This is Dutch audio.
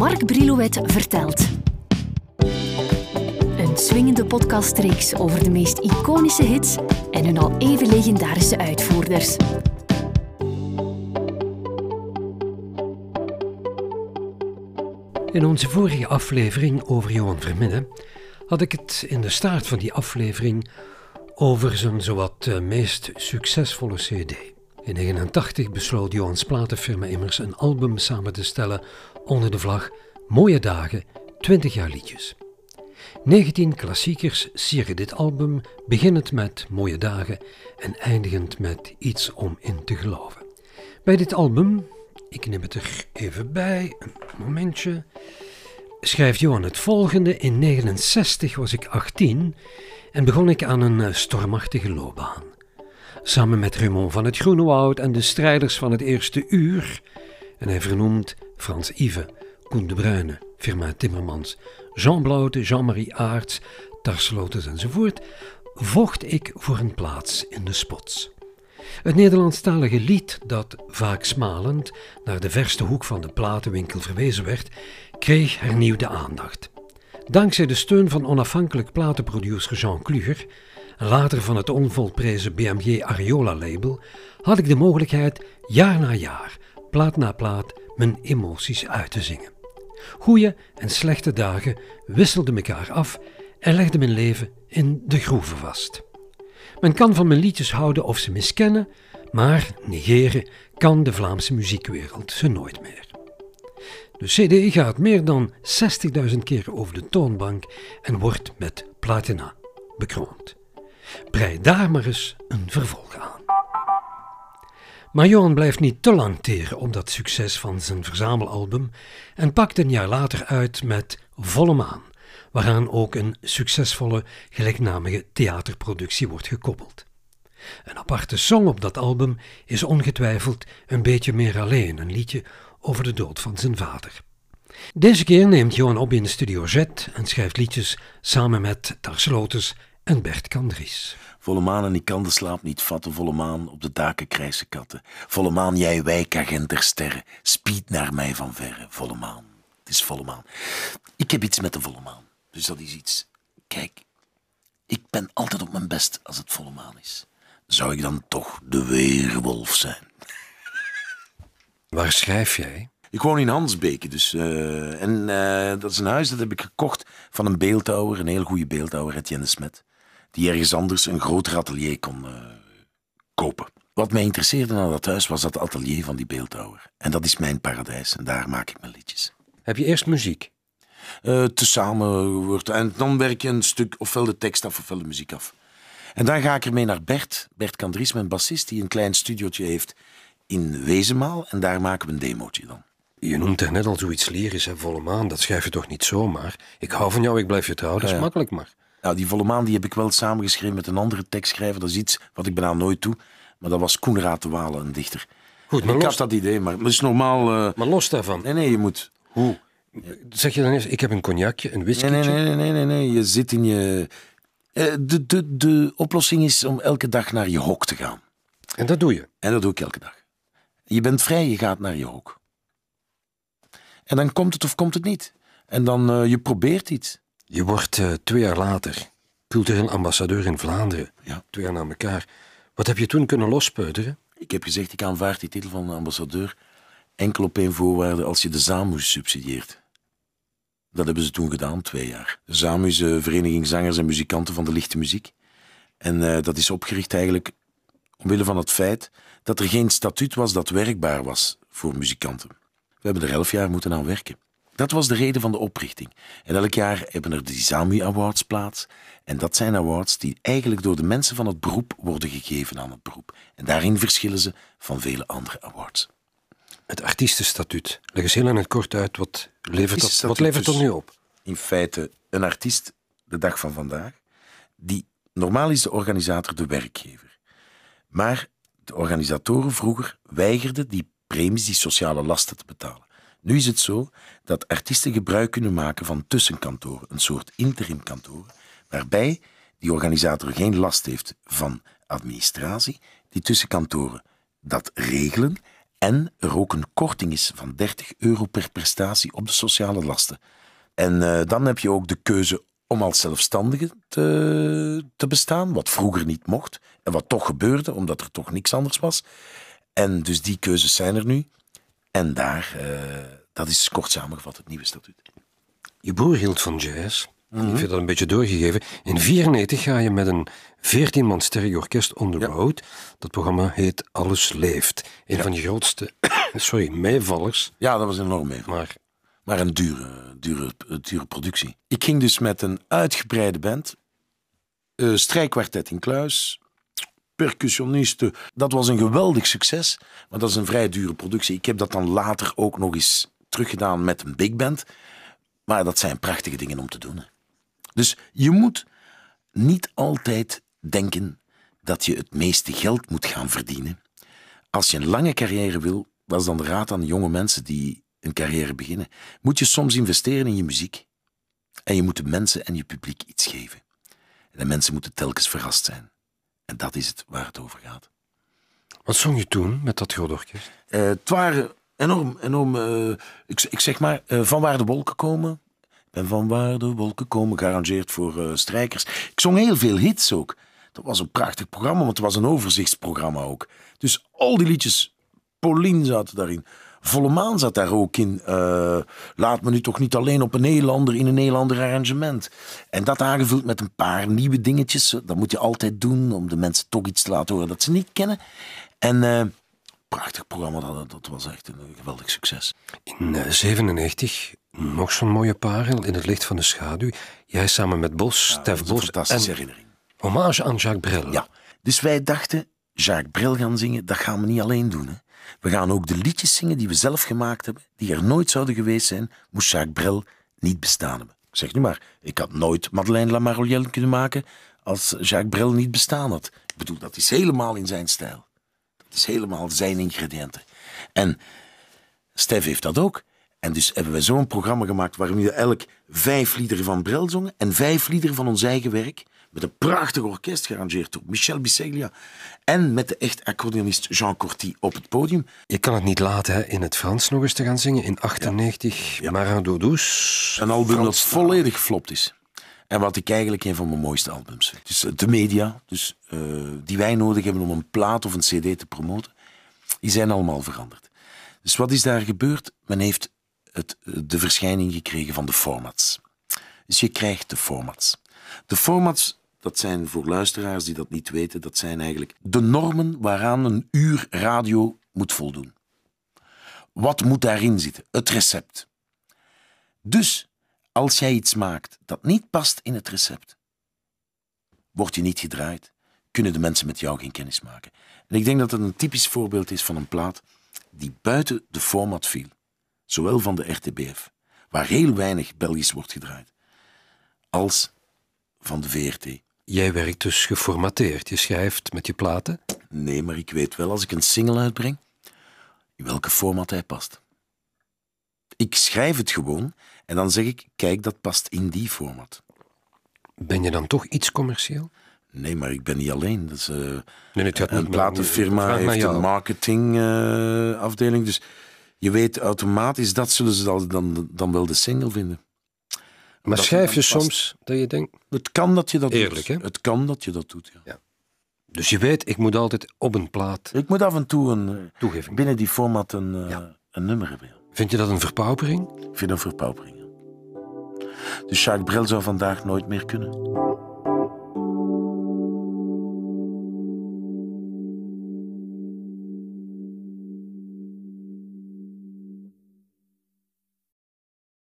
Mark Brilouet vertelt. Een swingende podcastreeks over de meest iconische hits en hun al even legendarische uitvoerders. In onze vorige aflevering over Johan Verminnen had ik het in de start van die aflevering over zijn zowat uh, meest succesvolle CD. In 1989 besloot Johans platenfirma immers een album samen te stellen onder de vlag Mooie Dagen, 20 jaar liedjes. 19 klassiekers sieren dit album, beginnend met Mooie Dagen en eindigend met Iets om in te geloven. Bij dit album, ik neem het er even bij, een momentje, schrijft Johan het volgende. In 69 was ik 18 en begon ik aan een eh, stormachtige loopbaan. Samen met Raymond van het Groenewoud en de strijders van het eerste uur, en hij vernoemt Frans Yves, Koen de Bruyne, firma Timmermans, Jean Blaute, Jean-Marie Aarts, Tarslotes enzovoort, vocht ik voor een plaats in de spots. Het Nederlandstalige lied dat, vaak smalend, naar de verste hoek van de platenwinkel verwezen werd, kreeg hernieuwde aandacht. Dankzij de steun van onafhankelijk platenproducer Jean Kluger later van het onvolprezen BMW Ariola label had ik de mogelijkheid jaar na jaar, plaat na plaat, mijn emoties uit te zingen. Goeie en slechte dagen wisselden elkaar af en legden mijn leven in de groeven vast. Men kan van mijn liedjes houden of ze miskennen, maar negeren kan de Vlaamse muziekwereld ze nooit meer. De CD gaat meer dan 60.000 keer over de toonbank en wordt met platina bekroond. Brei daar maar eens een vervolg aan. Maar Johan blijft niet te lang teren op dat succes van zijn verzamelalbum en pakt een jaar later uit met Volle Maan, waaraan ook een succesvolle gelijknamige theaterproductie wordt gekoppeld. Een aparte song op dat album is ongetwijfeld een beetje meer alleen, een liedje over de dood van zijn vader. Deze keer neemt Johan op in de Studio Z en schrijft liedjes samen met Tarslotes en Bert Kandries. Volle maan en ik kan de slaap niet vatten, volle maan, op de daken krijsen katten. Volle maan, jij wijkagent der sterren, spied naar mij van verre, volle maan. Het is volle maan. Ik heb iets met de volle maan, dus dat is iets. Kijk, ik ben altijd op mijn best als het volle maan is. Zou ik dan toch de weerwolf zijn? Waar schrijf jij? Ik woon in Hansbeke, dus. Uh, en uh, dat is een huis dat heb ik gekocht van een beeldhouwer, een heel goede beeldhouwer, Etienne de Smet die ergens anders een groter atelier kon uh, kopen. Wat mij interesseerde aan dat huis was dat atelier van die beeldhouwer. En dat is mijn paradijs en daar maak ik mijn liedjes. Heb je eerst muziek? Uh, tezamen wordt En dan werk je een stuk, ofwel de tekst af, ofwel de muziek af. En dan ga ik ermee naar Bert, Bert Kandries, mijn bassist, die een klein studiootje heeft in Wezenmaal. En daar maken we een demootje dan. Je noemt er net al zoiets lyrisch, hè, volle maan. Dat schrijf je toch niet zomaar? Ik hou van jou, ik blijf je trouw, dat is makkelijk maar. Nou, die volle maan die heb ik wel samengeschreven met een andere tekstschrijver. Dat is iets wat ik bijna nooit doe. Maar dat was Koenraad de Walen, een dichter. Goed, maar ik los... had dat idee, maar is normaal... Uh... Maar los daarvan. Nee, nee, je moet... Hoe? Zeg je dan eens, ik heb een cognacje, een whisky. Nee, nee, nee, nee, nee, nee, je zit in je... Uh, de, de, de oplossing is om elke dag naar je hok te gaan. En dat doe je? En dat doe ik elke dag. Je bent vrij, je gaat naar je hok. En dan komt het of komt het niet. En dan uh, je probeert iets. Je wordt uh, twee jaar later cultureel ambassadeur in Vlaanderen. Ja. Twee jaar na elkaar. Wat heb je toen kunnen lospeuteren? Ik heb gezegd, ik aanvaard die titel van ambassadeur enkel op één voorwaarde als je de ZAMU subsidieert. Dat hebben ze toen gedaan, twee jaar. De ZAMU is de Vereniging Zangers en Muzikanten van de Lichte Muziek. En uh, dat is opgericht eigenlijk omwille van het feit dat er geen statuut was dat werkbaar was voor muzikanten. We hebben er elf jaar moeten aan werken. Dat was de reden van de oprichting. En elk jaar hebben er de ZAMU Awards plaats. En dat zijn awards die eigenlijk door de mensen van het beroep worden gegeven aan het beroep. En daarin verschillen ze van vele andere awards. Het artiestenstatuut. Leg eens heel in het kort uit, wat levert dat, wat levert dat nu op? In feite een artiest, de dag van vandaag, die normaal is de organisator de werkgever. Maar de organisatoren vroeger weigerden die premies, die sociale lasten te betalen. Nu is het zo dat artiesten gebruik kunnen maken van tussenkantoren, een soort interimkantoren, waarbij die organisator geen last heeft van administratie, die tussenkantoren dat regelen En er ook een korting is van 30 euro per prestatie op de sociale lasten. En uh, dan heb je ook de keuze om als zelfstandige te, te bestaan, wat vroeger niet mocht en wat toch gebeurde, omdat er toch niks anders was. En dus die keuzes zijn er nu. En daar, uh, dat is kort samengevat het nieuwe statuut. Je broer hield van jazz. Mm -hmm. Ik heb dat een beetje doorgegeven. In 1994 ga je met een 14-man sterk orkest on the ja. road. Dat programma heet Alles Leeft. Een ja. van de grootste sorry, meevallers. Ja, dat was enorm meevaller. Maar, maar een dure, dure, dure productie. Ik ging dus met een uitgebreide band. Uh, strijkkwartet in Kluis. Percussionisten. Dat was een geweldig succes. Maar dat is een vrij dure productie. Ik heb dat dan later ook nog eens teruggedaan met een big band. Maar dat zijn prachtige dingen om te doen. Dus je moet niet altijd denken dat je het meeste geld moet gaan verdienen. Als je een lange carrière wil, dat is dan de raad aan jonge mensen die een carrière beginnen, moet je soms investeren in je muziek. En je moet de mensen en je publiek iets geven. En de mensen moeten telkens verrast zijn. En dat is het waar het over gaat. Wat zong je toen met dat orkest? Uh, het waren enorm, enorm uh, ik, ik, zeg maar, uh, van waar de wolken komen. Ik ben van waar de wolken komen, gearrangeerd voor strijkers. Ik zong heel veel hits ook. Dat was een prachtig programma, want het was een overzichtsprogramma ook. Dus al die liedjes, Pauline zat daarin. Volle Maan zat daar ook in. Uh, laat me nu toch niet alleen op een Nederlander in een Nederlander arrangement. En dat aangevuld met een paar nieuwe dingetjes. Dat moet je altijd doen om de mensen toch iets te laten horen dat ze niet kennen. En uh, prachtig programma, dat, dat was echt een geweldig succes. In 97, nog zo'n mooie parel in het licht van de schaduw. Jij samen met Bos, ja, Stef Bos. fantastische en herinnering. Hommage aan Jacques Brel. Ja, dus wij dachten, Jacques Brel gaan zingen, dat gaan we niet alleen doen. Hè. We gaan ook de liedjes zingen die we zelf gemaakt hebben, die er nooit zouden geweest zijn, moest Jacques Brel niet bestaan hebben. Zeg nu maar, ik had nooit Madeleine Lamarolière kunnen maken als Jacques Brel niet bestaan had. Ik bedoel, dat is helemaal in zijn stijl. Dat is helemaal zijn ingrediënten. En Stef heeft dat ook. En dus hebben we zo'n programma gemaakt waarin we elk vijf liederen van Brel zongen en vijf liederen van ons eigen werk met een prachtig orkest gearrangeerd door Michel Biseglia en met de echt accordeonist Jean Corty op het podium. Je kan het niet laten hè, in het Frans nog eens te gaan zingen. In 98, ja. ja. Marin. Een album Frans dat volledig geflopt is. En wat ik eigenlijk een van mijn mooiste albums vind. Dus de media, dus, uh, die wij nodig hebben om een plaat of een cd te promoten, die zijn allemaal veranderd. Dus wat is daar gebeurd? Men heeft het, de verschijning gekregen van de formats. Dus je krijgt de formats. De formats dat zijn voor luisteraars die dat niet weten, dat zijn eigenlijk de normen waaraan een uur radio moet voldoen. Wat moet daarin zitten? Het recept. Dus als jij iets maakt dat niet past in het recept, word je niet gedraaid, kunnen de mensen met jou geen kennis maken. En ik denk dat het een typisch voorbeeld is van een plaat die buiten de format viel, zowel van de RTBF, waar heel weinig Belgisch wordt gedraaid, als van de VRT. Jij werkt dus geformateerd. Je schrijft met je platen? Nee, maar ik weet wel als ik een single uitbreng, in welke format hij past. Ik schrijf het gewoon en dan zeg ik, kijk, dat past in die format. Ben je dan toch iets commercieel? Nee, maar ik ben niet alleen. Dat is, uh, nee, nee, een platenfirma heeft een marketingafdeling. Uh, dus je weet automatisch, dat zullen ze dan, dan wel de single vinden. Maar schrijf je soms dat je denkt... Het kan dat je dat Eerlijk, doet. Hè? Het kan dat je dat doet, ja. ja. Dus je weet, ik moet altijd op een plaat... Ik moet af en toe een, eh, Toegeving. binnen die format een, uh, ja. een nummer hebben. Vind je dat een verpaupering? Ik vind een verpaupering, Dus Jacques Brel zou vandaag nooit meer kunnen.